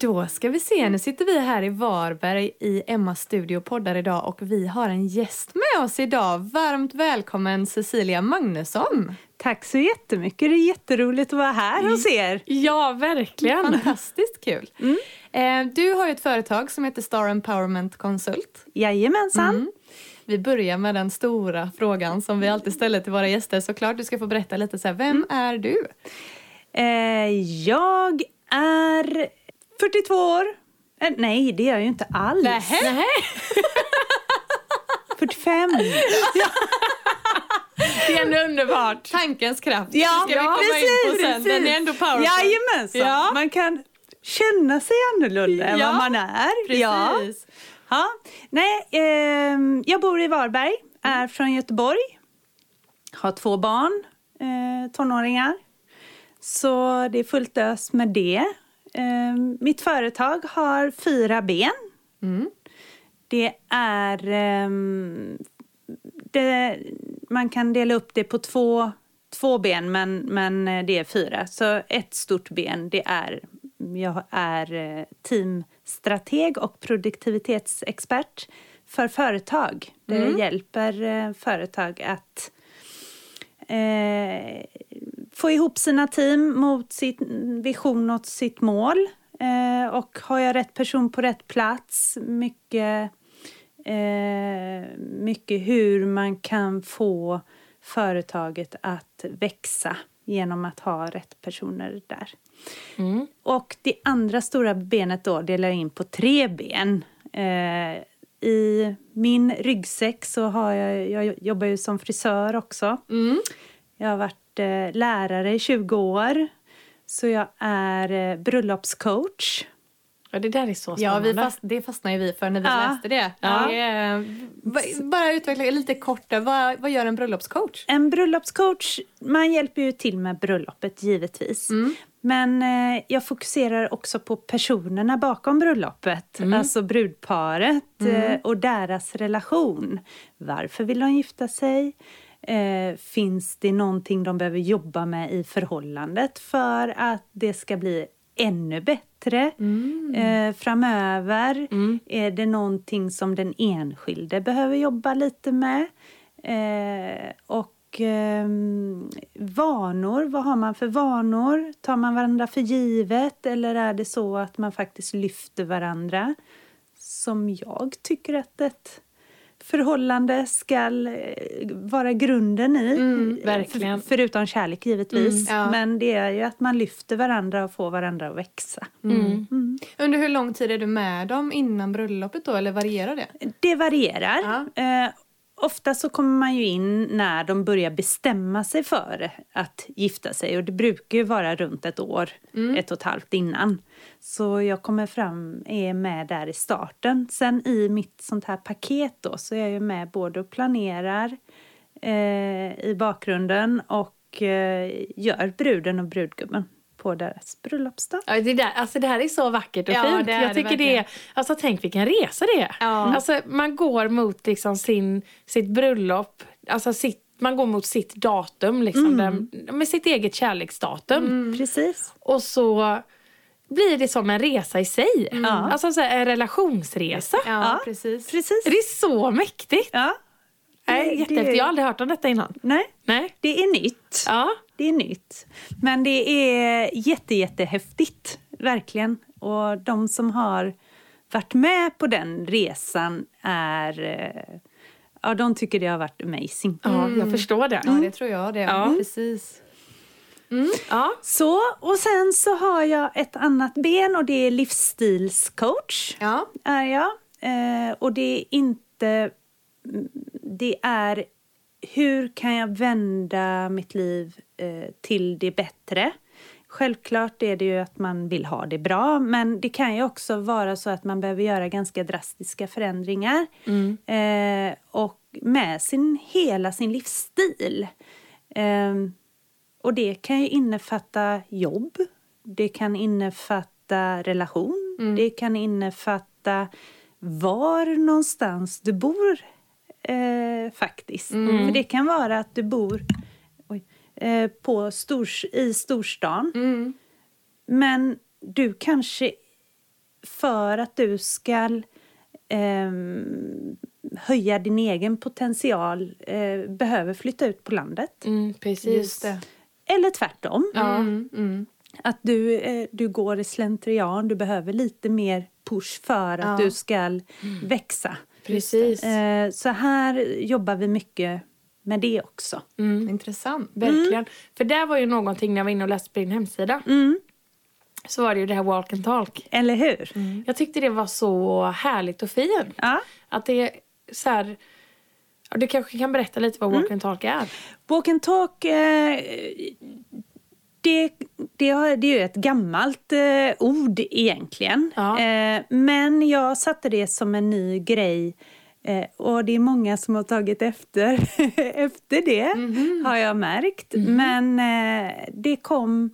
Då ska vi se, nu sitter vi här i Varberg i Emmas studio och poddar idag och vi har en gäst med oss idag. Varmt välkommen Cecilia Magnusson. Tack så jättemycket, det är jätteroligt att vara här hos er. Ja, verkligen. Fantastiskt kul. Mm. Eh, du har ett företag som heter Star Empowerment Consult. Jajamensan. Mm. Vi börjar med den stora frågan som vi alltid ställer till våra gäster såklart. Du ska få berätta lite så här, vem mm. är du? Eh, jag är 42 år. Eh, nej, det är jag ju inte alls. Nähä? 45. Det är ändå underbart. Tankens kraft. Ja, ska vi komma precis, in på sen. Den är ändå powerful. Jajamensan. Ja. Man kan känna sig annorlunda ja, än vad man är. Precis. Ja. ja. Nej, eh, jag bor i Varberg, är mm. från Göteborg. Har två barn, eh, tonåringar. Så det är fullt ös med det. Eh, mitt företag har fyra ben. Mm. Det är... Eh, det, man kan dela upp det på två, två ben, men, men det är fyra. Så ett stort ben, det är... Jag är eh, teamstrateg och produktivitetsexpert för företag. Det mm. hjälper eh, företag att eh, få ihop sina team mot sin vision och sitt mål. Eh, och har jag rätt person på rätt plats, mycket, eh, mycket hur man kan få företaget att växa genom att ha rätt personer där. Mm. Och det andra stora benet då delar jag in på tre ben. Eh, I min ryggsäck så har jag, jag jobbar ju som frisör också. Mm. Jag har varit eh, lärare i 20 år. Så jag är eh, bröllopscoach. Ja, det där är så spännande. Ja, vi fast, det fastnade vi för när vi ja. läste det. Ja. det är, bara utveckla lite kort, vad, vad gör en bröllopscoach? En bröllopscoach, man hjälper ju till med bröllopet givetvis. Mm. Men eh, jag fokuserar också på personerna bakom bröllopet, mm. alltså brudparet mm. eh, och deras relation. Varför vill de gifta sig? Eh, finns det någonting de behöver jobba med i förhållandet för att det ska bli ännu bättre mm. eh, framöver? Mm. Är det någonting som den enskilde behöver jobba lite med? Eh, och eh, vanor, vad har man för vanor? Tar man varandra för givet eller är det så att man faktiskt lyfter varandra? Som jag tycker att ett förhållande ska eh, vara grunden i. Mm, verkligen. För, förutom kärlek givetvis. Mm, ja. Men det är ju att man lyfter varandra och får varandra att växa. Mm. mm. mm. Under hur lång tid är du med dem innan bröllopet då, eller varierar det? Det varierar. Ja. Eh, ofta så kommer man ju in när de börjar bestämma sig för att gifta sig och det brukar ju vara runt ett år, mm. ett och ett halvt innan. Så jag kommer fram, är med där i starten. Sen i mitt sånt här paket då så är jag med både och planerar eh, i bakgrunden och eh, gör bruden och brudgummen på deras bröllopsdag. Ja, det, där, alltså det här är så vackert och ja, fint. jag tycker det, det alltså tänk vilken resa det är. Ja. Alltså man går mot liksom sin, sitt bröllop, alltså sitt man går mot sitt datum, liksom, mm. där, med sitt eget kärleksdatum. Mm. Precis. Och så blir det som en resa i sig. Mm. Alltså så här, en relationsresa. Ja, ja, precis. precis. Det är så mäktigt. Ja. Nej, jättehäftigt. Jag har aldrig hört om detta innan. Nej, Nej. det är nytt. Ja. Det är nytt. Men det är jätte, jättehäftigt, verkligen. Och de som har varit med på den resan är eh, Ja, de tycker det har varit amazing. Ja, mm. jag förstår det. Ja, det tror jag det. Ja. Precis. Mm. Ja. Så, och sen så har jag ett annat ben och det är livsstilscoach. Ja. Är jag. Eh, och det är inte... Det är hur kan jag vända mitt liv eh, till det bättre? Självklart är det ju att man vill ha det bra men det kan ju också vara så att man behöver göra ganska drastiska förändringar. Mm. Eh, och med sin, hela sin livsstil. Och det kan ju innefatta jobb, det kan innefatta relation, mm. det kan innefatta var någonstans du bor eh, faktiskt. Mm. För det kan vara att du bor oj, eh, på stors, i storstan. Mm. Men du kanske för att du ska eh, höja din egen potential eh, behöver flytta ut på landet. Mm, precis. Eller tvärtom. Mm, mm. Att du, eh, du går i slentrian, du behöver lite mer push för att ja. du ska mm. växa. Precis. Eh, så här jobbar vi mycket med det också. Mm. Intressant. Verkligen. Mm. För det var ju någonting när jag var inne och läste på din hemsida. Mm. Så var det ju det här walk and talk. Eller hur? Mm. Jag tyckte det var så härligt och fint. Ja. Att det är så här... Du kanske kan berätta lite vad walk mm. and talk är? Walk and talk eh, det, det, det är ju ett gammalt eh, ord egentligen. Ja. Eh, men jag satte det som en ny grej och det är många som har tagit efter, efter det, mm -hmm. har jag märkt. Mm -hmm. Men det kom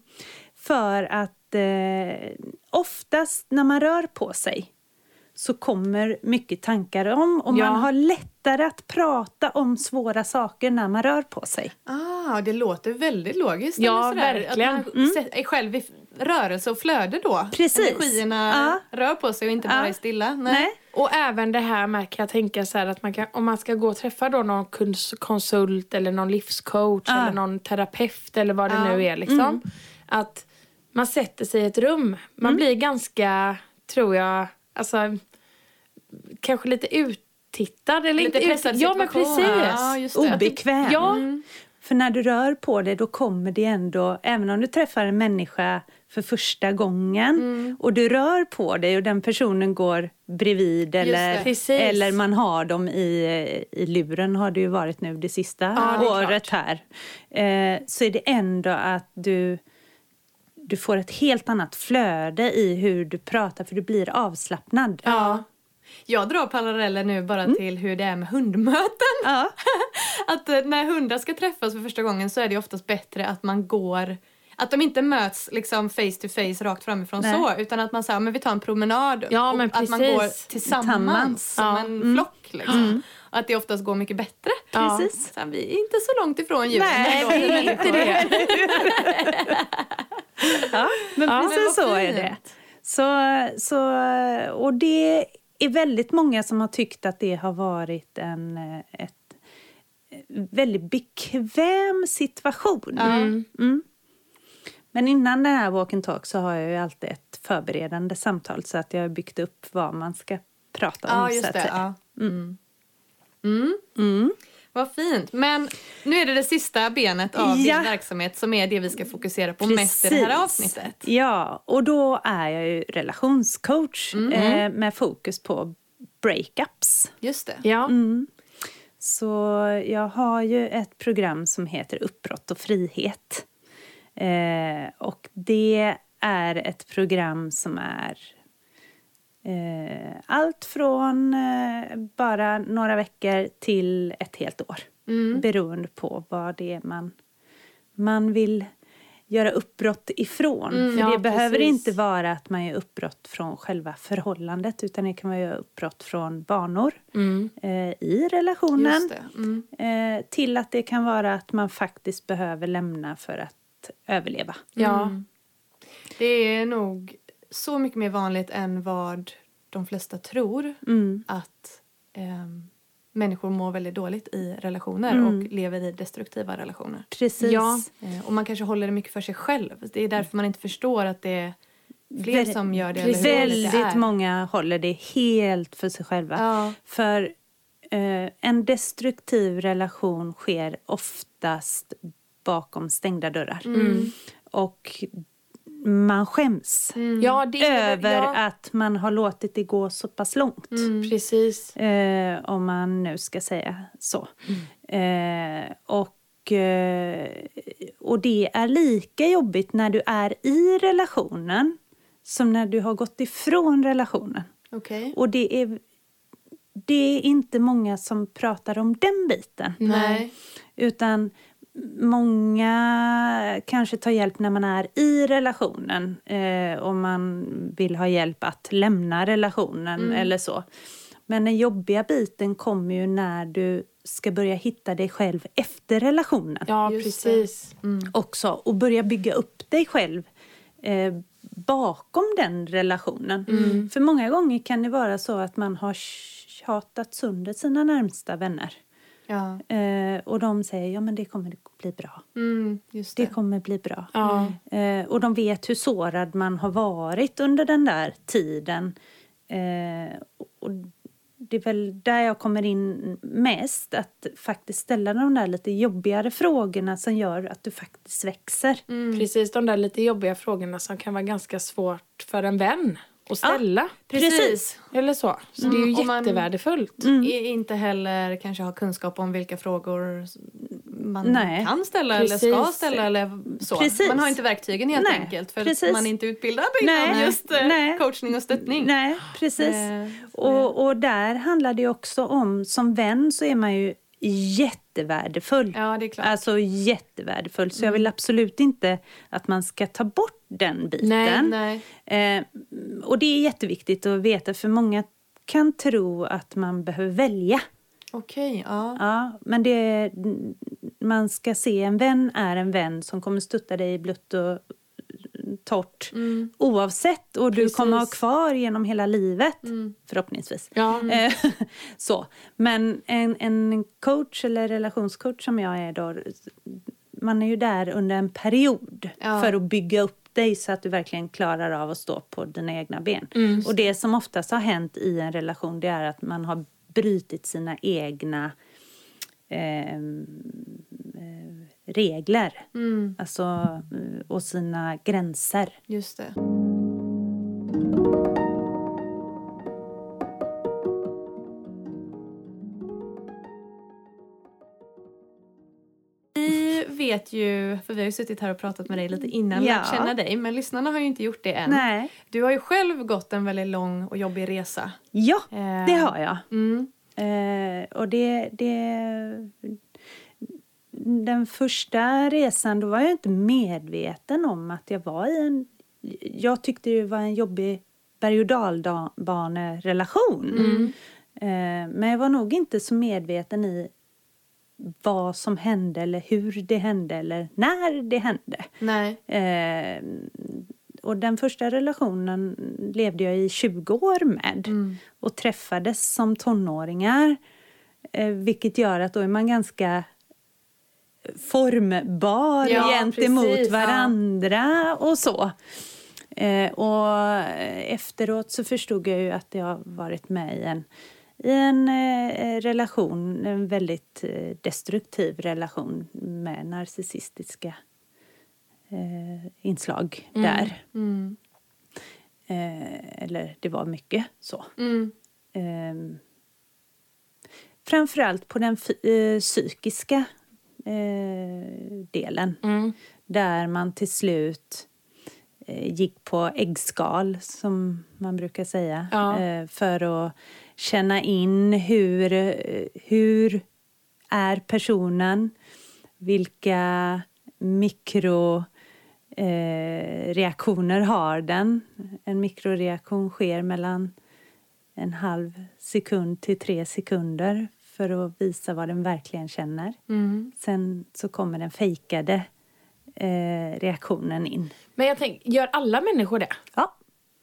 för att eh, oftast när man rör på sig så kommer mycket tankar om och ja. man har lättare att prata om svåra saker när man rör på sig. Ah, det låter väldigt logiskt. Ja, verkligen. Att man mm. är själv i rörelse och flöde då. Precis. Energierna ja. rör på sig och inte bara ja. är stilla. Nej. Nej. Och även det här med kan jag tänka så att man kan, om man ska gå och träffa då någon konsult eller någon livscoach eller någon terapeut eller vad det nu är liksom. Mm. Att man sätter sig i ett rum. Man mm. blir ganska, tror jag, alltså kanske lite uttittad. Eller lite inte pressad Ja, men precis. Ja, Obekväm. Ja. Mm. För när du rör på dig då kommer det ändå, även om du träffar en människa för första gången mm. och du rör på dig och den personen går bredvid eller, eller man har dem i, i luren har det ju varit nu det sista ja, året här. Eh, så är det ändå att du du får ett helt annat flöde i hur du pratar för du blir avslappnad. Ja. Jag drar paralleller nu bara mm. till hur det är med hundmöten. Ja. att eh, när hundar ska träffas för första gången så är det oftast bättre att man går att de inte möts liksom face to face rakt framifrån Nej. så utan att man säger men vi tar en promenad ja, och att man går tillsammans som ja. en mm. flock. Liksom. Mm. Och att det oftast går mycket bättre. Ja. Precis. Så vi är inte så långt ifrån djuren. Nej, vi är inte det. ja, men ja, precis men så är det. Så, så, och det är väldigt många som har tyckt att det har varit en ett väldigt bekväm situation. Mm. Mm. Men innan den här walk and talk så har jag ju alltid ett förberedande samtal så att jag har byggt upp vad man ska prata om. Ja, just det. Ja. Mm. Mm. mm. Vad fint. Men nu är det det sista benet av ja. din verksamhet som är det vi ska fokusera på Precis. mest i det här avsnittet. Ja, och då är jag ju relationscoach mm. eh, med fokus på breakups. Just det. Ja. Mm. Så jag har ju ett program som heter Uppbrott och frihet. Eh, och det är ett program som är allt från eh, bara några veckor till ett helt år. Mm. Beroende på vad det är man, man vill göra uppbrott ifrån. Mm, För ja, det behöver inte vara att man gör uppbrott från själva förhållandet utan det kan vara göra uppbrott från vanor mm. eh, i relationen. Mm. Eh, till att det kan vara att man faktiskt behöver lämna för att överleva. Ja. Mm. Det är nog så mycket mer vanligt än vad de flesta tror mm. att eh, människor mår väldigt dåligt i relationer mm. och lever i destruktiva relationer. Precis. Ja. Eh, och man kanske håller det mycket för sig själv. Det är därför man inte förstår att det är fler som gör det. Precis. Väldigt många håller det helt för sig själva. Ja. För eh, en destruktiv relation sker oftast bakom stängda dörrar. Mm. Och man skäms mm. ja, det, över ja. att man har låtit det gå så pass långt. Mm. Precis. Eh, om man nu ska säga så. Mm. Eh, och, eh, och det är lika jobbigt när du är i relationen som när du har gått ifrån relationen. Okay. Och det är, det är inte många som pratar om den biten. Nej. Utan Många kanske tar hjälp när man är i relationen eh, och man vill ha hjälp att lämna relationen mm. eller så. Men den jobbiga biten kommer ju när du ska börja hitta dig själv efter relationen. Ja, Just precis. Mm. Också, och börja bygga upp dig själv. Eh, bakom den relationen. Mm. För många gånger kan det vara så att man har tjatat sönder sina närmsta vänner. Ja. Eh, och de säger ja men det kommer bli bra. Mm, det. det. kommer bli bra. Ja. Eh, och de vet hur sårad man har varit under den där tiden. Eh, och det är väl där jag kommer in mest. Att faktiskt ställa de där lite jobbigare frågorna som gör att du faktiskt växer. Mm. Precis, de där lite jobbiga frågorna som kan vara ganska svårt för en vän att ställa. Ja, precis. Eller så. Så mm. det är ju mm. jättevärdefullt. Mm. Inte heller kanske ha kunskap om vilka frågor man Nej. kan ställa precis. eller ska ställa eller så. Precis. Man har inte verktygen helt Nej. enkelt för precis. man är inte utbildad inom just eh, Nej. coachning och stöttning. Nej, precis. Eh, och, och där handlar det också om, som vän så är man ju jättevärdefull. Ja, det är klart. Alltså jättevärdefull. Så mm. jag vill absolut inte att man ska ta bort den biten. Nej, nej. Eh, och det är jätteviktigt att veta för många kan tro att man behöver välja. Okej, okay, ja. ja. Men det, man ska se en vän är en vän som kommer stötta dig i blött och torrt mm. oavsett och Precis. du kommer ha kvar genom hela livet mm. förhoppningsvis. Ja. Mm. så. Men en, en coach eller relationscoach som jag är då man är ju där under en period ja. för att bygga upp dig så att du verkligen klarar av att stå på dina egna ben. Mm. Och det som oftast har hänt i en relation det är att man har brutit sina egna eh, regler. Mm. Alltså, eh, och sina gränser. Just det. Vi vet ju, för vi har ju suttit här och pratat med dig lite innan ja. lärt känna dig, men lyssnarna har ju inte gjort det än. Nej. Du har ju själv gått en väldigt lång och jobbig resa. Ja, eh. det har jag. Mm. Eh, och det, det, den första resan då var jag inte medveten om att jag var i en... Jag tyckte det var en jobbig berg och dalbanerelation. Mm. Eh, men jag var nog inte så medveten i vad som hände eller hur det hände eller när det hände. Nej. Eh, och den första relationen levde jag i 20 år med mm. och träffades som tonåringar. Eh, vilket gör att då är man ganska formbar ja, gentemot precis, varandra ja. och så. Eh, och efteråt så förstod jag ju att jag varit med i en, i en eh, relation, en väldigt eh, destruktiv relation med narcissistiska eh, inslag mm. där. Mm. Eh, eller det var mycket så. Mm. Eh, framförallt på den eh, psykiska eh, delen. Mm. Där man till slut eh, gick på äggskal, som man brukar säga. Ja. Eh, för att känna in hur, hur är personen? Vilka mikroreaktioner eh, har den? En mikroreaktion sker mellan en halv sekund till tre sekunder för att visa vad den verkligen känner. Mm. Sen så kommer den fejkade eh, reaktionen in. Men jag tänker, gör alla människor det? Ja,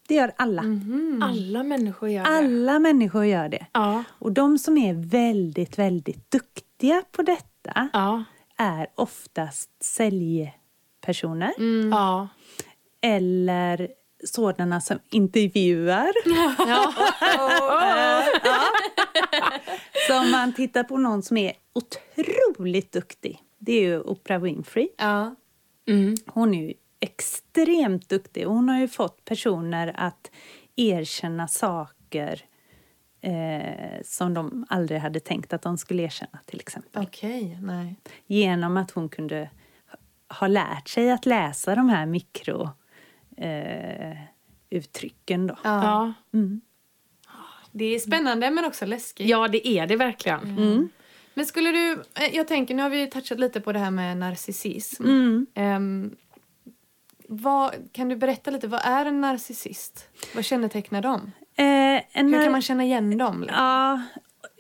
det gör alla. Mm. Alla människor gör det? Alla människor gör det. Ja. Och de som är väldigt, väldigt duktiga på detta ja. är oftast säljpersoner. Mm. Ja. Eller sådana som intervjuar. Ja. ja. Så om man tittar på någon som är otroligt duktig, det är ju Oprah Winfrey. Ja. Mm. Hon är ju extremt duktig. Hon har ju fått personer att erkänna saker eh, som de aldrig hade tänkt att de skulle erkänna till exempel. Okay, nej. Genom att hon kunde ha lärt sig att läsa de här mikro eh, uttrycken. Då. Ja. Mm. Det är spännande men också läskigt. Ja, det är det verkligen. Mm. mm. Men skulle du, eh, jag tänker, nu har vi touchat lite på det här med narcissism. Mm. Um, vad, kan du berätta lite, vad är en narcissist? Vad kännetecknar dem? Eh, Hur kan man känna igen dem? Liksom? Ja,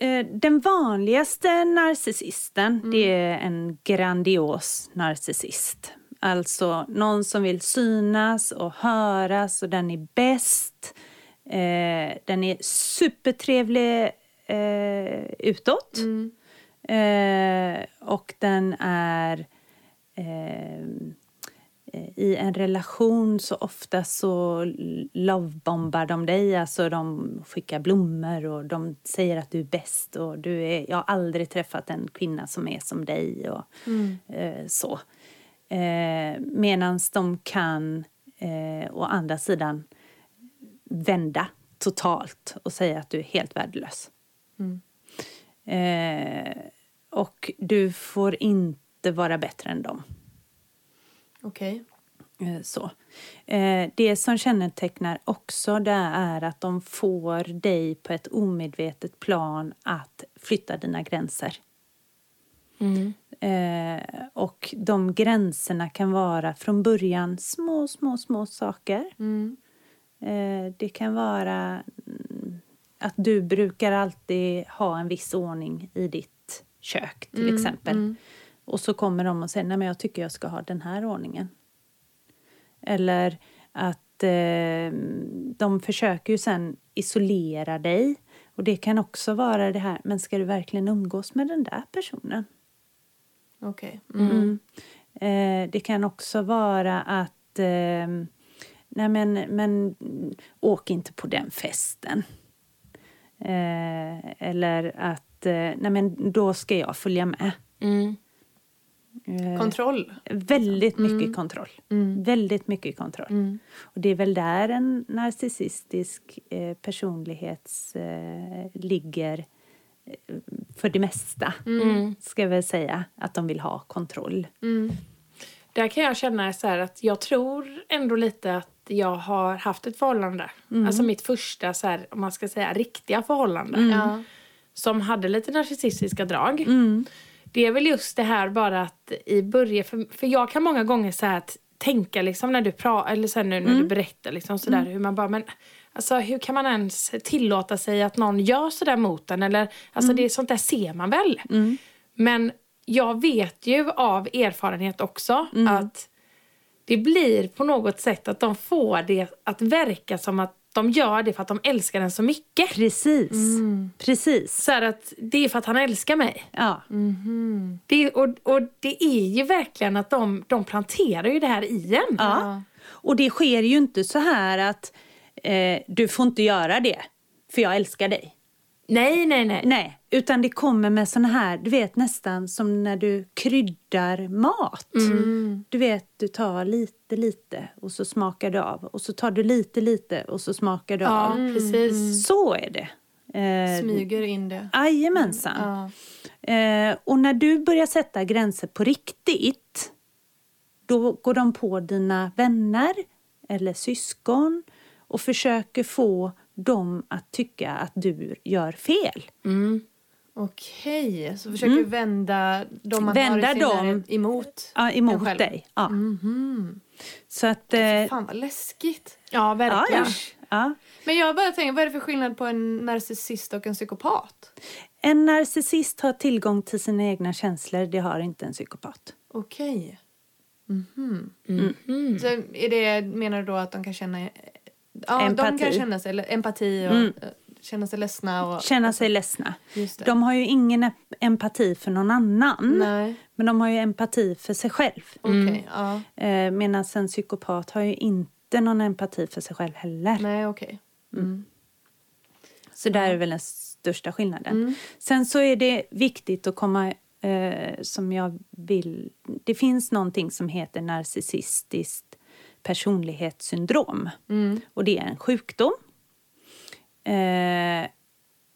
eh, den vanligaste narcissisten, mm. det är en grandios narcissist. Alltså någon som vill synas och höras och den är bäst. Eh, den är supertrevlig eh, utåt. Mm. Eh, och den är eh, i en relation så ofta så lovebombar de dig. Alltså de skickar blommor och de säger att du är bäst. Och du är, jag har aldrig träffat en kvinna som är som dig. Och, mm. eh, så. Eh, Medan de kan, eh, å andra sidan, vända totalt och säga att du är helt värdelös. Mm. Eh, och du får inte vara bättre än dem. Okej. Okay. Eh, så. Eh, det som kännetecknar också det är att de får dig på ett omedvetet plan att flytta dina gränser. Mm. Eh, och de gränserna kan vara från början små, små, små saker. Mm. det kan vara mm, att du brukar alltid ha en viss ordning i ditt kök till mm, exempel. Mm. Och så kommer de och säger nej men jag tycker jag ska ha den här ordningen. Eller att eh, de försöker ju sen isolera dig. Och det kan också vara det här, men ska du verkligen umgås med den där personen? Okej. Okay. Mm. Mm. Eh, det kan också vara att eh, nej men, men åk inte på den festen. Eh, eller att eh, nej men då ska jag följa med. Mm. Eh, kontroll? Väldigt mycket mm. kontroll. Mm. Väldigt mycket kontroll. Mm. Och det är väl där en narcissistisk eh, personlighet ligger för det mesta, mm. ska jag väl säga. Att de vill ha kontroll. Mm. Där kan jag känna så att jag tror ändå lite att jag har haft ett förhållande. Mm. Alltså mitt första, så här, om man ska säga, riktiga förhållande. Mm. Som hade lite narcissistiska drag. Mm. Det är väl just det här bara att i början, för, för jag kan många gånger så här tänka liksom när du pratar, eller sen nu när mm. du berättar liksom sådär mm. hur man bara, men alltså hur kan man ens tillåta sig att någon gör sådär mot en eller, alltså mm. det sånt där ser man väl. Mm. Men jag vet ju av erfarenhet också mm. att det blir på något sätt att de får det att verka som att de gör det för att de älskar den så mycket. Precis. Mm. Precis. Så att det är för att han älskar mig. Ja. Mm. Det, och, och det är ju verkligen att de, de planterar ju det här i en. Ja. Och det sker ju inte så här att eh, du får inte göra det för jag älskar dig. Nej, nej, nej. Nej, utan det kommer med såna här, du vet nästan som när du kryddar mat. Mm. Du vet, du tar lite, lite och så smakar du av. Och så tar du lite, lite och så smakar du ja, av. Precis. Så är det. Eh, Smyger in det. Jajamensan. Mm. Ja. Eh, och när du börjar sätta gränser på riktigt, då går de på dina vänner eller syskon och försöker få dem att tycka att du gör fel. Mm. Okej, så försöker mm. vända de man vända har dem emot, ja, emot dig. Ja. Mm -hmm. Så att... Eh, Fan vad läskigt. Ja, verkligen. Ja, ja. Men jag bara tänker, vad är det för skillnad på en narcissist och en psykopat? En narcissist har tillgång till sina egna känslor, det har inte en psykopat. Okej. Mm -hmm. Mm -hmm. Så är det, menar du då att de kan känna Ja, empati. de kan känna sig, empati och mm. Eh, känna sig ledsna. Och, känna sig ledsna. De har ju ingen empati för någon annan. Nej. Men de har ju empati för sig själv. Mm. Okay, ja. eh, Medan en psykopat har ju inte någon empati för sig själv heller. Nej, okay. Mm. mm. Så där är väl den största skillnaden. Mm. Sen så är det viktigt att komma eh, som jag vill... Det finns någonting som heter narcissistiskt personlighetssyndrom. Mm. Och det är en sjukdom. Eh,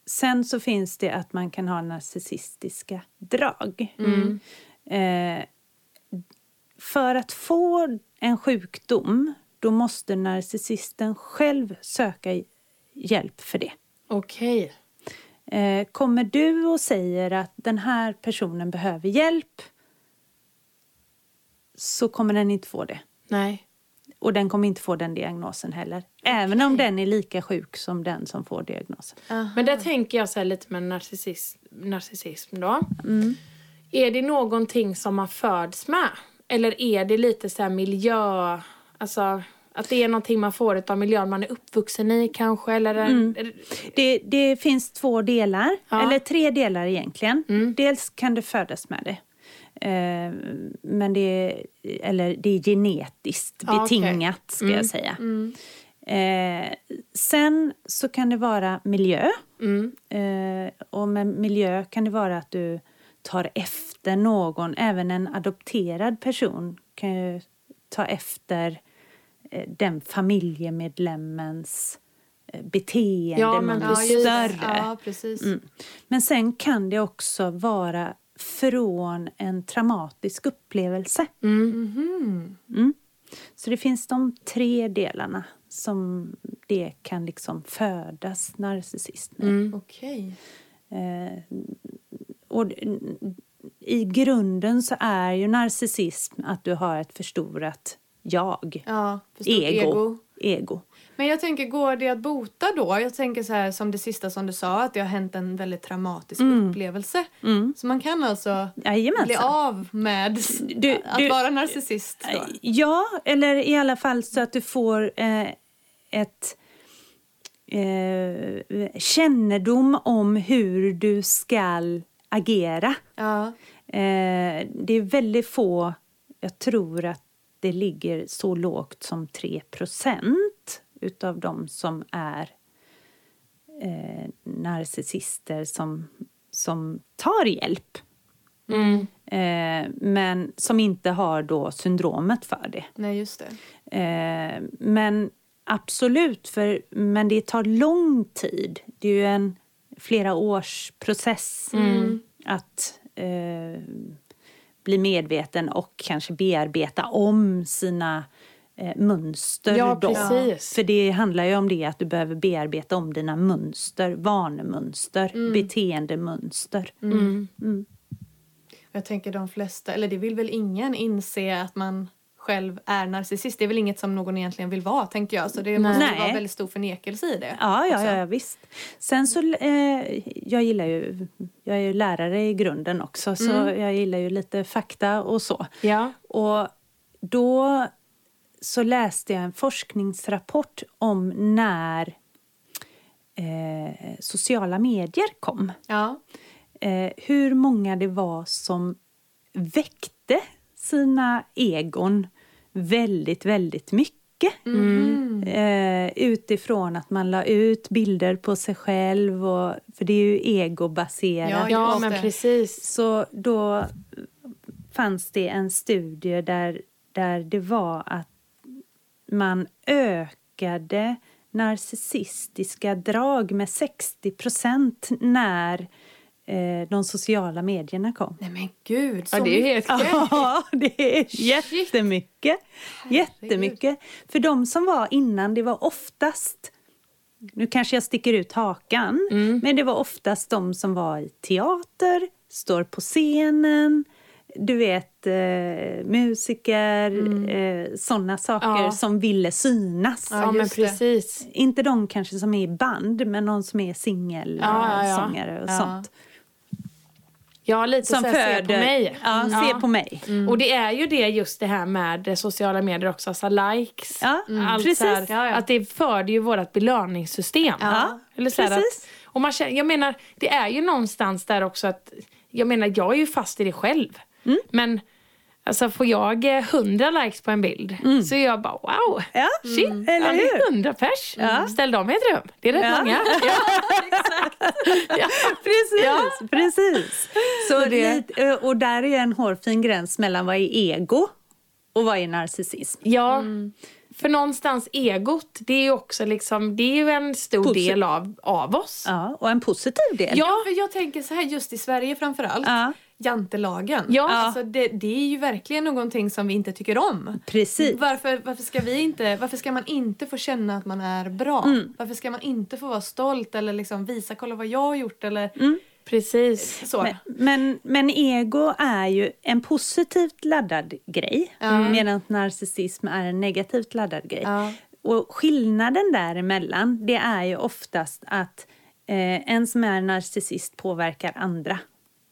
sen så finns det att man kan ha narcissistiska drag. Mm. Eh, för att få en sjukdom då måste narcissisten själv söka hjälp för det. Okej. Okay. Eh, kommer du och säger att den här personen behöver hjälp så kommer den inte få det. Nej. Och den kommer inte få den diagnosen heller. Även om den är lika sjuk som den som får diagnosen. Aha. Men där tänker jag så lite med narcissism, narcissism då. Mm. Är det någonting som man föds med? Eller är det lite så miljö... Alltså, att det är någonting man får av miljön man är uppvuxen i kanske? Eller, mm. det, det finns två delar, ja. eller tre delar egentligen. Mm. Dels kan du födas med det. Eh, men det är, eller det är genetiskt ja, betingat, okay. ska mm. jag säga. Mm. Eh, sen så kan det vara miljö. Mm. Eh, och med miljö kan det vara att du tar efter någon, även en adopterad person kan ju ta efter eh, den familjemedlemmens eh, beteende ja, men, mönster. Ja, mm. Men sen kan det också vara från en traumatisk upplevelse. Mm. Mm. Mm. Så det finns de tre delarna som det kan liksom födas narcissism. Mm. Okay. Eh, och I grunden så är ju narcissism att du har ett förstorat jag. Ja, ego. ego. ego. Men jag tänker, går det att bota då? Jag tänker så här som det sista som du sa, att det har hänt en väldigt traumatisk mm. upplevelse. Mm. Så man kan alltså Jajamensan. bli av med du, att du, vara narcissist? Då. Ja, eller i alla fall så att du får eh, ett eh, kännedom om hur du ska agera. Ja. Eh, det är väldigt få, jag tror att det ligger så lågt som 3 procent utav de som är eh, narcissister som, som tar hjälp. Mm. Eh, men som inte har då syndromet för det. Nej, just det. Eh, men absolut, för, men det tar lång tid. Det är ju en flera års process mm. att eh, bli medveten och kanske bearbeta om sina mönster. Ja, då. Precis. För det handlar ju om det att du behöver bearbeta om dina mönster, vanemönster, mm. beteendemönster. Mm. mm. Mm. Jag tänker de flesta, eller det vill väl ingen inse att man själv är narcissist. Det är väl inget som någon egentligen vill vara, tänker jag. Så det måste Nej. vara väldigt stor förnekelse i det. Ja, ja, ja visst. Sen så, eh, jag gillar ju, jag är ju lärare i grunden också, så mm. jag gillar ju lite fakta och så. Ja. Och då så läste jag en forskningsrapport om när eh, sociala medier kom. Ja. Eh, hur många det var som väckte sina egon väldigt, väldigt mycket. Mm. Eh, utifrån att man la ut bilder på sig själv, och, för det är ju egobaserat. Ja, ja men precis. Så då fanns det en studie där, där det var att man ökade narcissistiska drag med 60 procent när eh, de sociala medierna kom. Nej men gud, så ja, det är helt Ja, det är jättemycket. Jättemycket. För de som var innan, det var oftast nu kanske jag sticker ut hakan, mm. men det var oftast de som var i teater, står på scenen, du vet, eh, musiker, mm. eh, sådana saker ja. som ville synas. Ja, men precis. Inte de kanske som är i band, men någon som är singelsångare ja, ja, och sånt. Ja, lite som så här, föder, se på mig. Ja, mm. se på mig. Mm. Och det är ju det just det här med sociala medier också, alltså likes. Ja, mm. allt precis. Här, ja, ja. Att det föder ju vårt belöningssystem. Ja, Eller så precis. Att, och man känner, jag menar, det är ju någonstans där också att, jag menar jag är ju fast i det själv. Mm. Men Alltså får jag eh, hundra likes på en bild mm. så är jag bara wow, ja. shit, mm. eller hur? hundra pers. Ja. Ställ dem i ett rum, det är rätt ja. många. ja, exakt. ja. Precis, ja. precis. Så det... Eh, och där är en hårfin gräns mellan vad är ego och vad är narcissism. Ja. Mm. För någonstans egot, det är ju också liksom, det är ju en stor Posit del av, av oss. Ja, och en positiv del. Ja, för jag tänker så här just i Sverige framförallt. Ja jantelagen. Ja. Alltså det, det, är ju verkligen någonting som vi inte tycker om. Precis. Varför, varför, ska vi inte, varför ska man inte få känna att man är bra? Mm. Varför ska man inte få vara stolt eller liksom visa kolla vad jag har gjort? Eller, mm. Precis. Så. Men, men, men, ego är ju en positivt laddad grej mm. medan narcissism är en negativt laddad grej. Ja. Och skillnaden däremellan det är ju oftast att eh, en som är narcissist påverkar andra.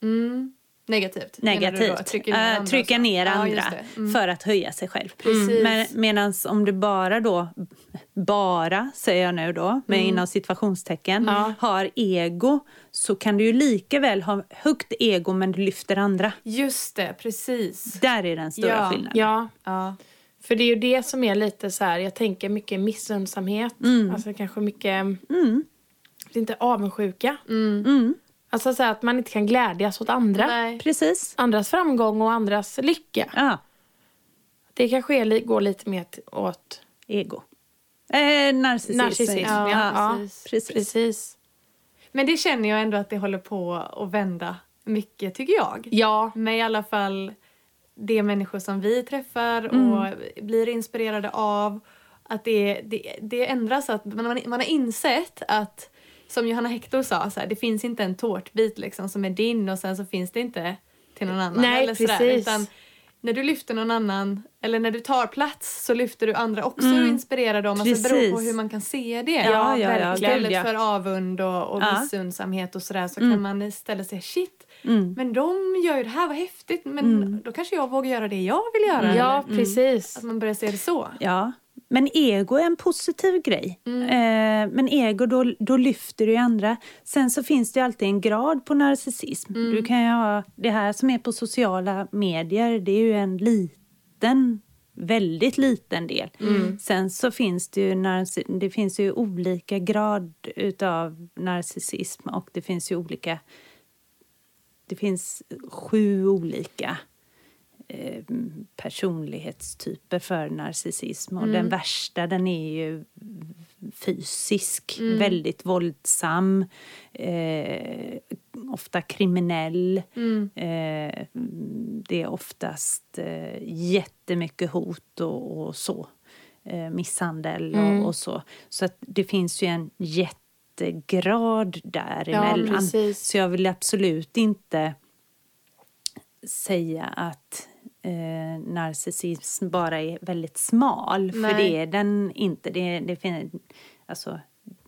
Mm. Negativt? Negativt. Trycka ner andra, trycka ner andra ja, mm. för att höja sig själv. Mm. Medan om du bara då, bara säger jag nu då, med mm. inom situationstecken, ja. har ego så kan du ju lika väl ha högt ego men du lyfter andra. Just det, precis. Där är den stora ja. skillnaden. Ja. ja. För det är ju det som är lite så här, jag tänker mycket missundsamhet. Mm. Alltså kanske mycket, mm. inte avundsjuka. Mm. Mm. Alltså så att man inte kan glädjas åt andra. Nej. Precis. Andras framgång och andras lycka. Ja. Det kanske är, går lite mer åt... Ego. Eh, narcissism. narcissism. Ja, ja, ja, precis. precis. Men det känner jag ändå att det håller på att vända mycket tycker jag. Ja. Med i alla fall de människor som vi träffar mm. och blir inspirerade av. Att det, det, det ändras, att man, man har insett att som Johanna Hector sa, så här, det finns inte en tårtbit liksom, som är din och sen så finns det inte till någon annan. Nej, eller sådär, precis. Utan när du lyfter någon annan, eller när du tar plats så lyfter du andra också mm. och inspirerar dem. Alltså, det beror på hur man kan se det. Ja, ja, ja, Istället ja. för avund och, och ja. missundsamhet och sådär så mm. kan man istället säga shit, mm. men de gör ju det här, vad häftigt, men mm. då kanske jag vågar göra det jag vill göra. Ja, eller? precis. Att man börjar se det så. Ja. Men ego är en positiv grej. Mm. Eh, men ego, då, då lyfter du andra. Sen så finns det alltid en grad på narcissism. Mm. Du kan ha det här som är på sociala medier, det är ju en liten väldigt liten del. Mm. Sen så finns det ju, det finns ju olika grad utav narcissism och det finns ju olika... Det finns sju olika Eh, personlighetstyper för narcissism. Och mm. den värsta den är ju fysisk, mm. väldigt våldsam, eh, ofta kriminell. Mm. Eh, det är oftast eh, jättemycket hot och, och så. Eh, misshandel och, mm. och, så. Så att det finns ju en jättegrad däremellan. Ja, så jag vill absolut inte säga att eh, narcissism bara är väldigt smal. Nej. För det är den inte. Det, det, alltså,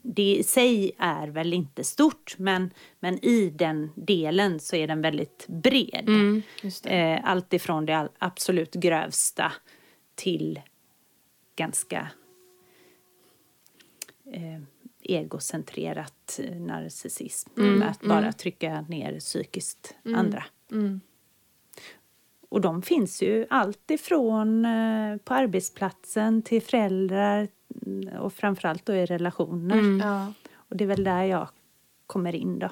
det i sig är väl inte stort men, men i den delen så är den väldigt bred. Mm, eh, allt ifrån det absolut grövsta till ganska eh, egocentrerat narcissism. Mm, att bara mm. trycka ner psykiskt mm, andra. Mm. Och de finns ju alltifrån eh, på arbetsplatsen till föräldrar mm, och framförallt då i relationer. Mm. Ja. Och det är väl där jag kommer in då.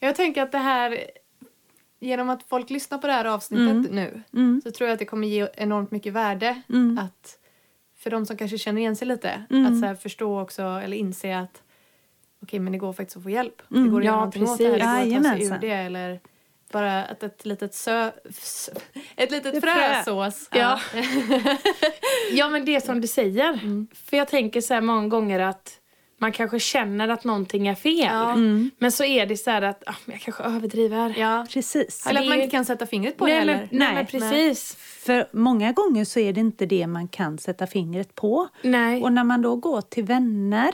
Jag tänker att det här, genom att folk lyssnar på det här avsnittet mm. nu mm. så tror jag att det kommer ge enormt mycket värde mm. att för de som kanske känner igen sig lite, mm. att så här förstå också eller inse att okej okay, men det går faktiskt att få hjälp. Det går att göra någonting åt det här, det går att ta sig ur det eller bara att ett litet sö... Ett litet frösås. Ja. ja men det som du säger. Mm. För jag tänker så här många gånger att man kanske känner att någonting är fel. Ja. Mm. Men så är det så här att ah, jag kanske överdriver. Ja. Precis. Eller att man inte kan sätta fingret på nej, det heller. Men, nej, nej, men precis. Nej. För många gånger så är det inte det man kan sätta fingret på. Nej. Och när man då går till vänner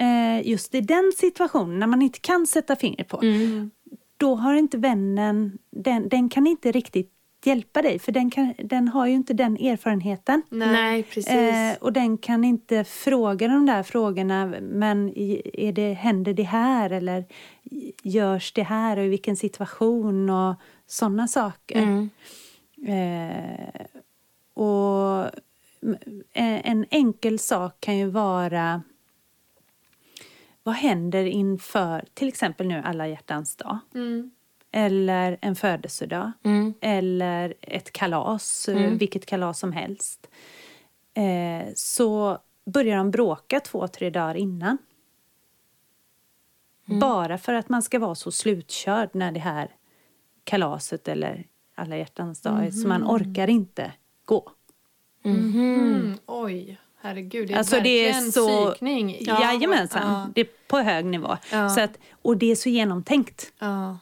eh, just i den situationen när man inte kan sätta fingret på. Mm då har inte vännen, den, den kan inte riktigt hjälpa dig för den, kan, den har ju inte den erfarenheten. Nej, precis. Eh, och den kan inte fråga de där frågorna, men är det, händer det här eller görs det här och i vilken situation och sådana saker. Mm. Eh, och en enkel sak kan ju vara vad händer inför till exempel nu alla hjärtans dag? Mm. Eller en födelsedag. Mm. Eller ett kalas, eh, mm. vilket kalas som helst. Eh, så börjar de bråka två, tre dagar innan. Mm. Bara för att man ska vara så slutkörd när det här kalaset eller alla hjärtans dag är. Så man mhm. orkar inte gå. Mm. Oj. Herregud, det är alltså det är så, psykning. Ja, Jajamensan, ja. det är på hög nivå. Ja. Så att, och det är så genomtänkt. Ja.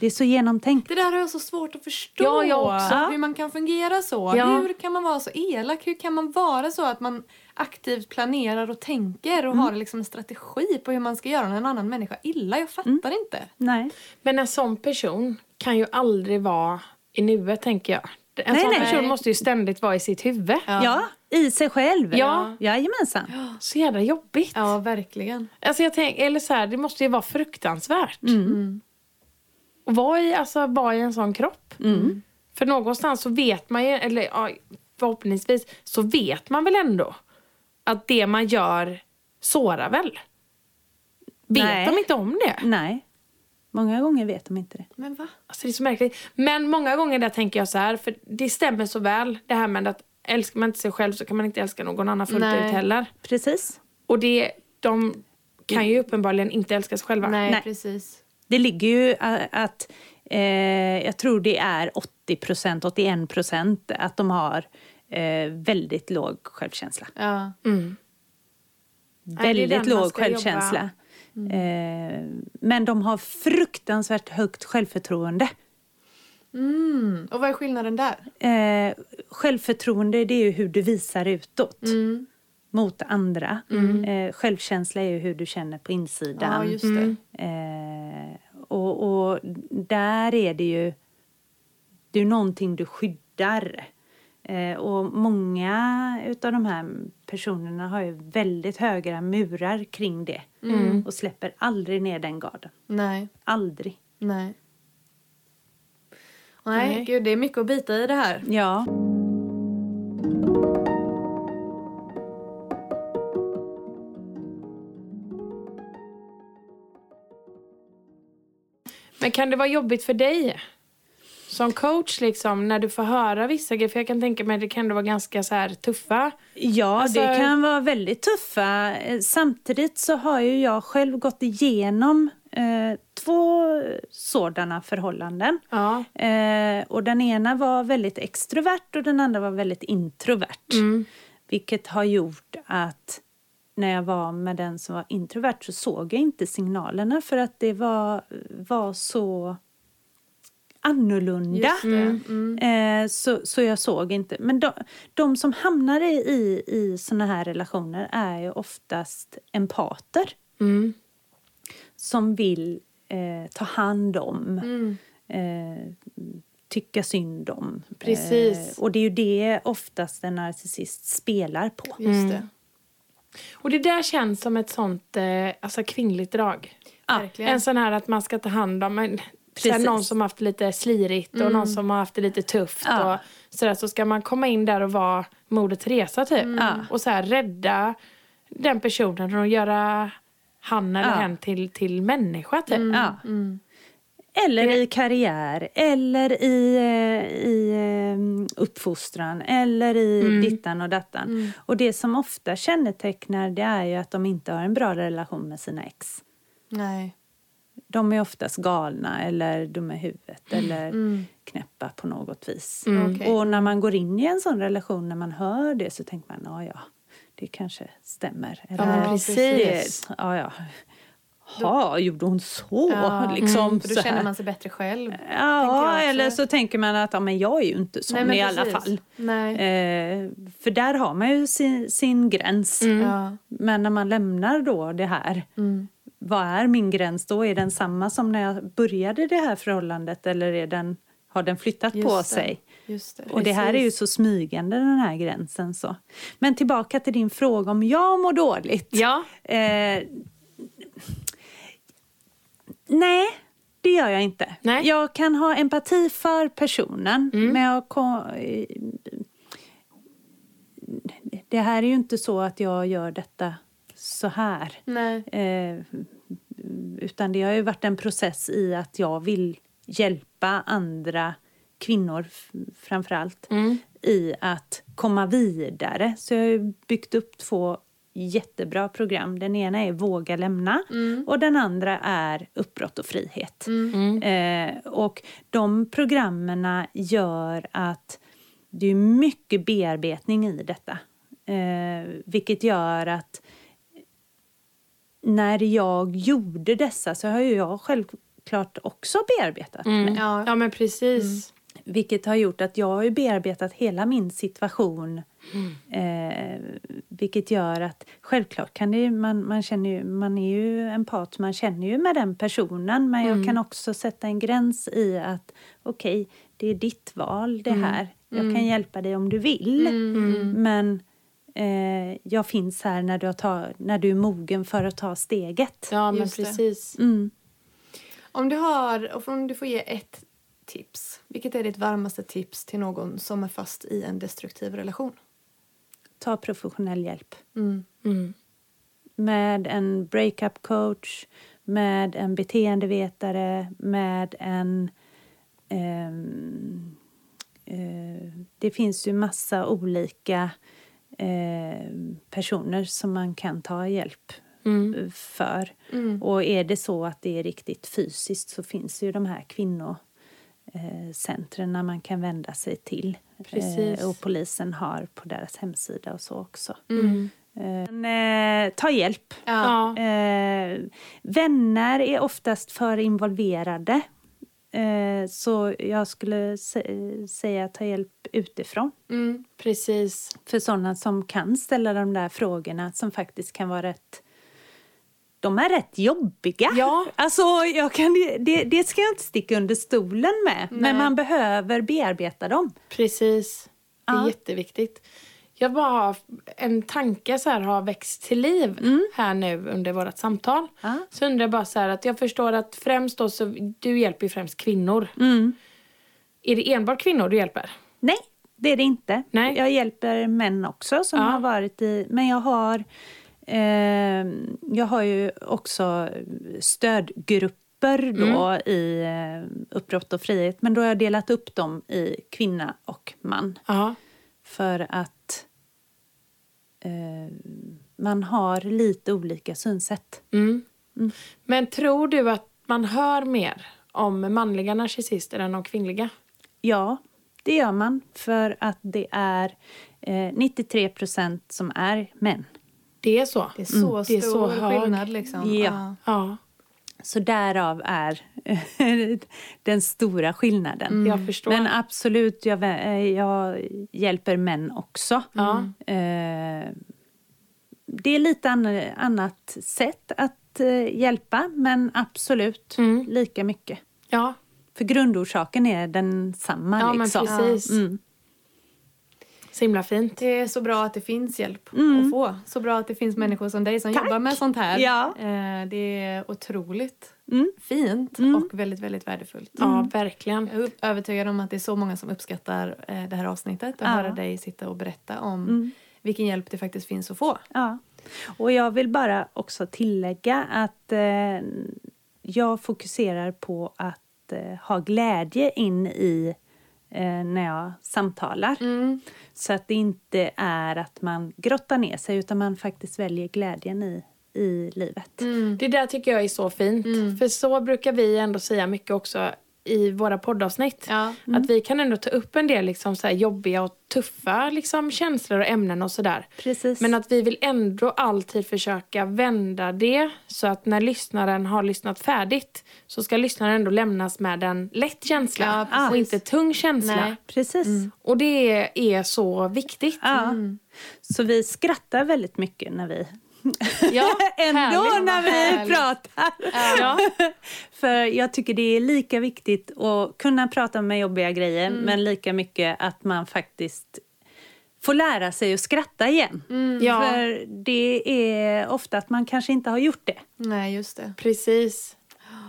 Det är så genomtänkt. Det där har jag så svårt att förstå. Ja, jag också. Hur man kan fungera så. Ja. Hur kan man vara så elak? Hur kan man vara så att man aktivt planerar och tänker och mm. har liksom en strategi på hur man ska göra en annan människa illa? Jag fattar mm. inte. Nej. Men en sån person kan ju aldrig vara i nuet tänker jag. En nej, sån nej. person måste ju ständigt vara i sitt huvud. Ja, ja i sig själv. Ja. Jajamensan. Ja. Så jävla jobbigt. Ja, verkligen. Alltså jag tänk, eller så här, det måste ju vara fruktansvärt. Mm. mm. Och vara i, alltså, vara i en sån kropp. Mm. För någonstans så vet man ju, eller ja, förhoppningsvis så vet man väl ändå att det man gör sårar väl? Vet Nej. de inte om det? Nej. Många gånger vet de inte det. Men va? Alltså det är så märkligt. Men många gånger där tänker jag så här, för det stämmer så väl det här med att älskar man inte sig själv så kan man inte älska någon annan fullt Nej. ut heller. Precis. Och det, de kan ju uppenbarligen inte älska sig själva. Nej, Nej. precis. Det ligger ju att, eh, jag tror det är 80 procent, 81 procent att de har eh, väldigt låg självkänsla. Ja. Mm. Väldigt låg självkänsla. Jobba. Mm. Eh, men de har fruktansvärt högt självförtroende. Mm. Och vad är skillnaden där? Eh, självförtroende det är ju hur du visar utåt. Mm. Mot andra. Mm. Eh, självkänsla är ju hur du känner på insidan. Ja. Eh, och, och, där är det ju... Det är någonting du skyddar. Eh, och många av de här personerna har ju väldigt höga murar kring det mm. och släpper aldrig ner den garden. Nej. Aldrig. Nej. Nej, Nej. Gud, det är mycket att bita i det här. Ja. Men kan det vara jobbigt för dig som coach liksom när du får höra vissa grejer? För jag kan tänka mig att det kan vara ganska så här tuffa. Ja, alltså... det kan vara väldigt tuffa. Samtidigt så har ju jag själv gått igenom eh, två sådana förhållanden. Ja. Eh, och den ena var väldigt extrovert och den andra var väldigt introvert. Mm. Vilket har gjort att när jag var med den som var introvert så såg jag inte signalerna för att det var, var så annorlunda. Mm. Mm. Eh, så, så jag såg inte. Men de, de som hamnar i, i, i såna här relationer är ju oftast empater. Mm. Som vill eh, ta hand om, mm. eh, tycka synd om. Precis. Eh, och det är ju det oftast en narcissist spelar på. Just det. Mm. Och det där känns som ett sånt eh, alltså kvinnligt drag. Ja. En sån här att man ska ta hand om. Precis. någon som har haft lite slirigt och mm. någon som har haft det lite tufft. Ja. Och sådär, så ska man komma in där och vara Moder Teresa typ. Mm. Och så här, rädda den personen och göra han eller ja. hen till, till människa typ. Mm. Ja. Mm. Eller i karriär, eller i, eh, i eh, uppfostran, eller i mm. dittan och dattan. Mm. Och det som ofta kännetecknar det är ju att de inte har en bra relation med sina ex. Nej de är oftast galna eller dumma i huvudet mm. eller mm. knäppa på något vis. Mm. Okay. Och när man går in i en sån relation, när man hör det så tänker man, ja ja, det kanske stämmer. Eller, ja, precis. Det, ja, ja. Ja, gjorde hon så? Ja, liksom, mm, då känner man sig bättre själv. Ja, eller så tänker man att ja, men jag är ju inte sån Nej, i alla fall. Eh, för där har man ju sin, sin gräns. Mm. Men när man lämnar då det här mm vad är min gräns då? Är den samma som när jag började det här förhållandet eller är den, har den flyttat Just på det. sig? Just det. Och det här är ju så smygande den här gränsen. Så. Men tillbaka till din fråga om jag mår dåligt. Ja. Eh, nej, det gör jag inte. Nej. Jag kan ha empati för personen mm. men jag det här är ju inte så att jag gör detta så här. Eh, utan det har ju varit en process i att jag vill hjälpa andra kvinnor framförallt mm. i att komma vidare. Så jag har byggt upp två jättebra program. Den ena är Våga lämna mm. och den andra är Uppbrott och frihet. Mm. Eh, och de programmen gör att det är mycket bearbetning i detta. Eh, vilket gör att när jag gjorde dessa så har ju jag självklart också bearbetat mm. mig. Ja. ja, men precis. Mm. Vilket har gjort att jag har bearbetat hela min situation. Mm. Eh, vilket gör att självklart kan det, man, man, känner ju, man är ju empat, man känner ju med den personen. Men mm. jag kan också sätta en gräns i att okej, okay, det är ditt val det mm. här. Jag kan mm. hjälpa dig om du vill. Mm. Men eh, jag finns här när du, tar, när du är mogen för att ta steget. Ja, men Just precis. Om du, har, om du får ge ett tips. Vilket är ditt varmaste tips till någon som är fast i en destruktiv relation? Ta professionell hjälp. Mm. Mm. Med en breakup coach, med en beteendevetare, med en... Eh, eh, det finns ju massa olika eh, personer som man kan ta hjälp mm. för. Mm. Och är det så att det är riktigt fysiskt så finns ju de här kvinnor eh, man kan vända sig till. Eh, och polisen har på deras hemsida och så också. Mm. Eh, ta hjälp. Ja. Eh, vänner är oftast för involverade. Eh, så jag skulle säga ta hjälp utifrån. Mm, precis. För sådana som kan ställa de där frågorna som faktiskt kan vara rätt de är rätt jobbiga. Ja. Alltså, jag kan, det, det ska jag inte sticka under stolen med, Nej. men man behöver bearbeta dem. Precis, det är ja. jätteviktigt. Jag bara har en tanke så här har växt till liv mm. här nu under vårt samtal. Ja. Så undrar jag bara så här att jag förstår att främst då så, du hjälper ju främst kvinnor. Mm. Är det enbart kvinnor du hjälper? Nej, det är det inte. Nej. Jag hjälper män också som ja. har varit i, men jag har Eh, jag har ju också stödgrupper då mm. i eh, uppbrott och frihet. Men då har jag delat upp dem i kvinna och man. Aha. För att eh, man har lite olika synsätt. Mm. Mm. Men tror du att man hör mer om manliga narcissister än om kvinnliga? Ja, det gör man. För att det är eh, 93 procent som är män. Det är så? Det är så mm. stor är så skillnad. Liksom. Ja. ja. Så därav är den stora skillnaden. Mm. Jag förstår. Men absolut, jag, jag hjälper män också. Mm. det är lite annat sätt att eh, hjälpa, men absolut mm. lika mycket. Ja. För grundorsaken är densamma. Ja, liksom. men precis. Mm. Så himla fint. Det är så bra att det finns hjälp mm. att få. Så bra att det finns människor som dig som Tack. jobbar med sånt här. Ja. Eh, det är otroligt mm. fint mm. och väldigt, väldigt värdefullt. Ja, verkligen. Jag är övertygad om att det är så många som uppskattar eh, det här avsnittet och ja. höra dig sitta och berätta om mm. vilken hjälp det faktiskt finns att få. Ja. Och jag vill bara också tillägga att eh, jag fokuserar på att eh, ha glädje in i när jag samtalar. Mm. Så att det inte är att man grottar ner sig utan man faktiskt väljer glädjen i, i livet. Mm. Det där tycker jag är så fint. Mm. För så brukar vi ändå säga mycket också i våra poddavsnitt. Ja. Mm. Att vi kan ändå ta upp en del liksom så jobbiga och tuffa liksom känslor och ämnen och sådär. Men att vi vill ändå alltid försöka vända det så att när lyssnaren har lyssnat färdigt så ska lyssnaren ändå lämnas med en lätt känsla ja, och inte tung känsla. Nej, precis. Mm. Och det är så viktigt. Ja. Mm. Så vi skrattar väldigt mycket när vi Ja, Ändå härligt, när vi härligt. pratar. Ja. För jag tycker det är lika viktigt att kunna prata med jobbiga grejer mm. men lika mycket att man faktiskt får lära sig att skratta igen. Mm. Ja. För det är ofta att man kanske inte har gjort det. Nej, just det. Precis.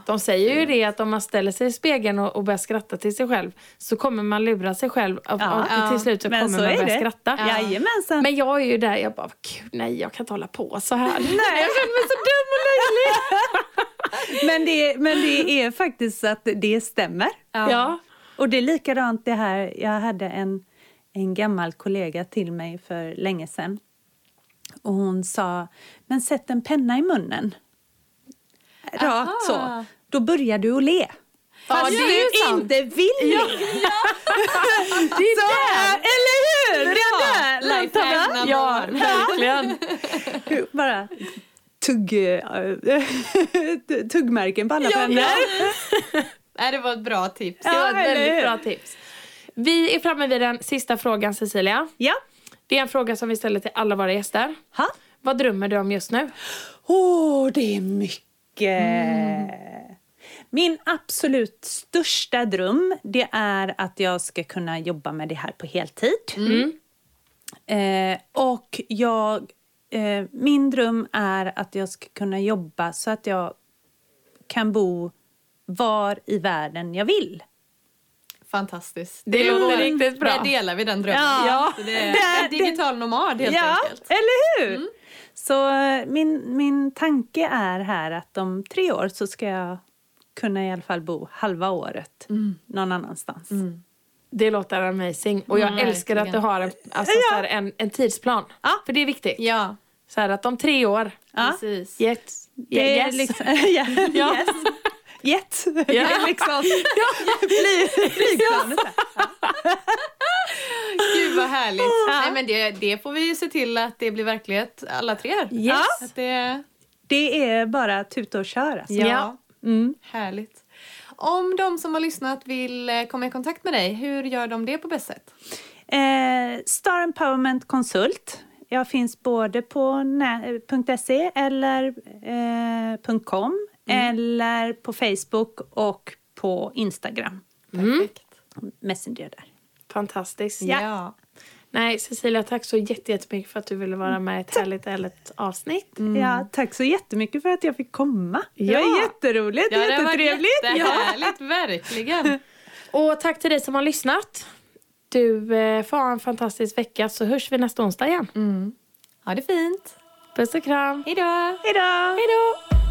De säger ju det att om man ställer sig i spegeln och, och börjar skratta till sig själv så kommer man lura sig själv och, ja, och till slut så kommer så man börja det. skratta. Ja. Jajamensan. Men jag är ju där, jag bara, gud nej jag kan inte hålla på så här. nej. Jag känner mig så dum och löjlig. men, det, men det är faktiskt så att det stämmer. Ja. ja. Och det är likadant det här, jag hade en, en gammal kollega till mig för länge sedan. Och hon sa, men sätt en penna i munnen. Rakt så då börjar du att le. Fast ja, du inte vill le. Ja. det är så, där. Eller hur? Det är där. Lifehack Ja, verkligen. Bara tugg, tuggmärken på alla pennor. Nej, det var ett bra tips. Det var ett väldigt bra tips. Vi är framme vid den sista frågan Cecilia. Ja. Det är en fråga som vi ställer till alla våra gäster. Ha? Vad drömmer du om just nu? Åh, oh, det är mycket. Mm. Min absolut största dröm det är att jag ska kunna jobba med det här på heltid. Mm. Eh, och jag, eh, min dröm är att jag ska kunna jobba så att jag kan bo var i världen jag vill. Fantastiskt. Det, det låter riktigt bra. Där delar vi den drömmen. Ja. Så det är digital nomad helt ja, enkelt. eller hur? Mm. Så eh, min, min tanke är här att om tre år så ska jag kunna i alla fall bo halva året mm. någon annanstans. Mm. Det låter amazing. Och jag mm, älskar verkligen. att du har en, alltså, ja. här, en, en tidsplan. Ja. För det är viktigt. Ja. Så här att om tre år. Ja. Precis. Yes. Yes. Liksom, yeah. ja. yes. Jet. Ja. liksom. Flygplanet. Gud vad härligt. Ja. Nej, men det, det får vi se till att det blir verklighet alla tre. Yes. Att det... det är bara tuta och köra. Alltså. Ja. Mm. Härligt. Om de som har lyssnat vill eh, komma i kontakt med dig, hur gör de det på bäst sätt? Eh, Star Empowerment Konsult. Jag finns både på .se eller eh, .com mm. eller på Facebook och på Instagram. Perfekt. Messenger där. Fantastiskt. Ja. ja. Nej, Cecilia, tack så jättemycket för att du ville vara med i ett härligt, härligt avsnitt. Mm. Ja, tack så jättemycket för att jag fick komma. Ja. Det var jätteroligt, ja, jättetrevligt. Det var jättehärligt, ja. verkligen. Och tack till dig som har lyssnat. Du eh, får ha en fantastisk vecka så hörs vi nästa onsdag igen. Mm. Ha det fint. Puss och kram. Hej då. Hej då. Hej då.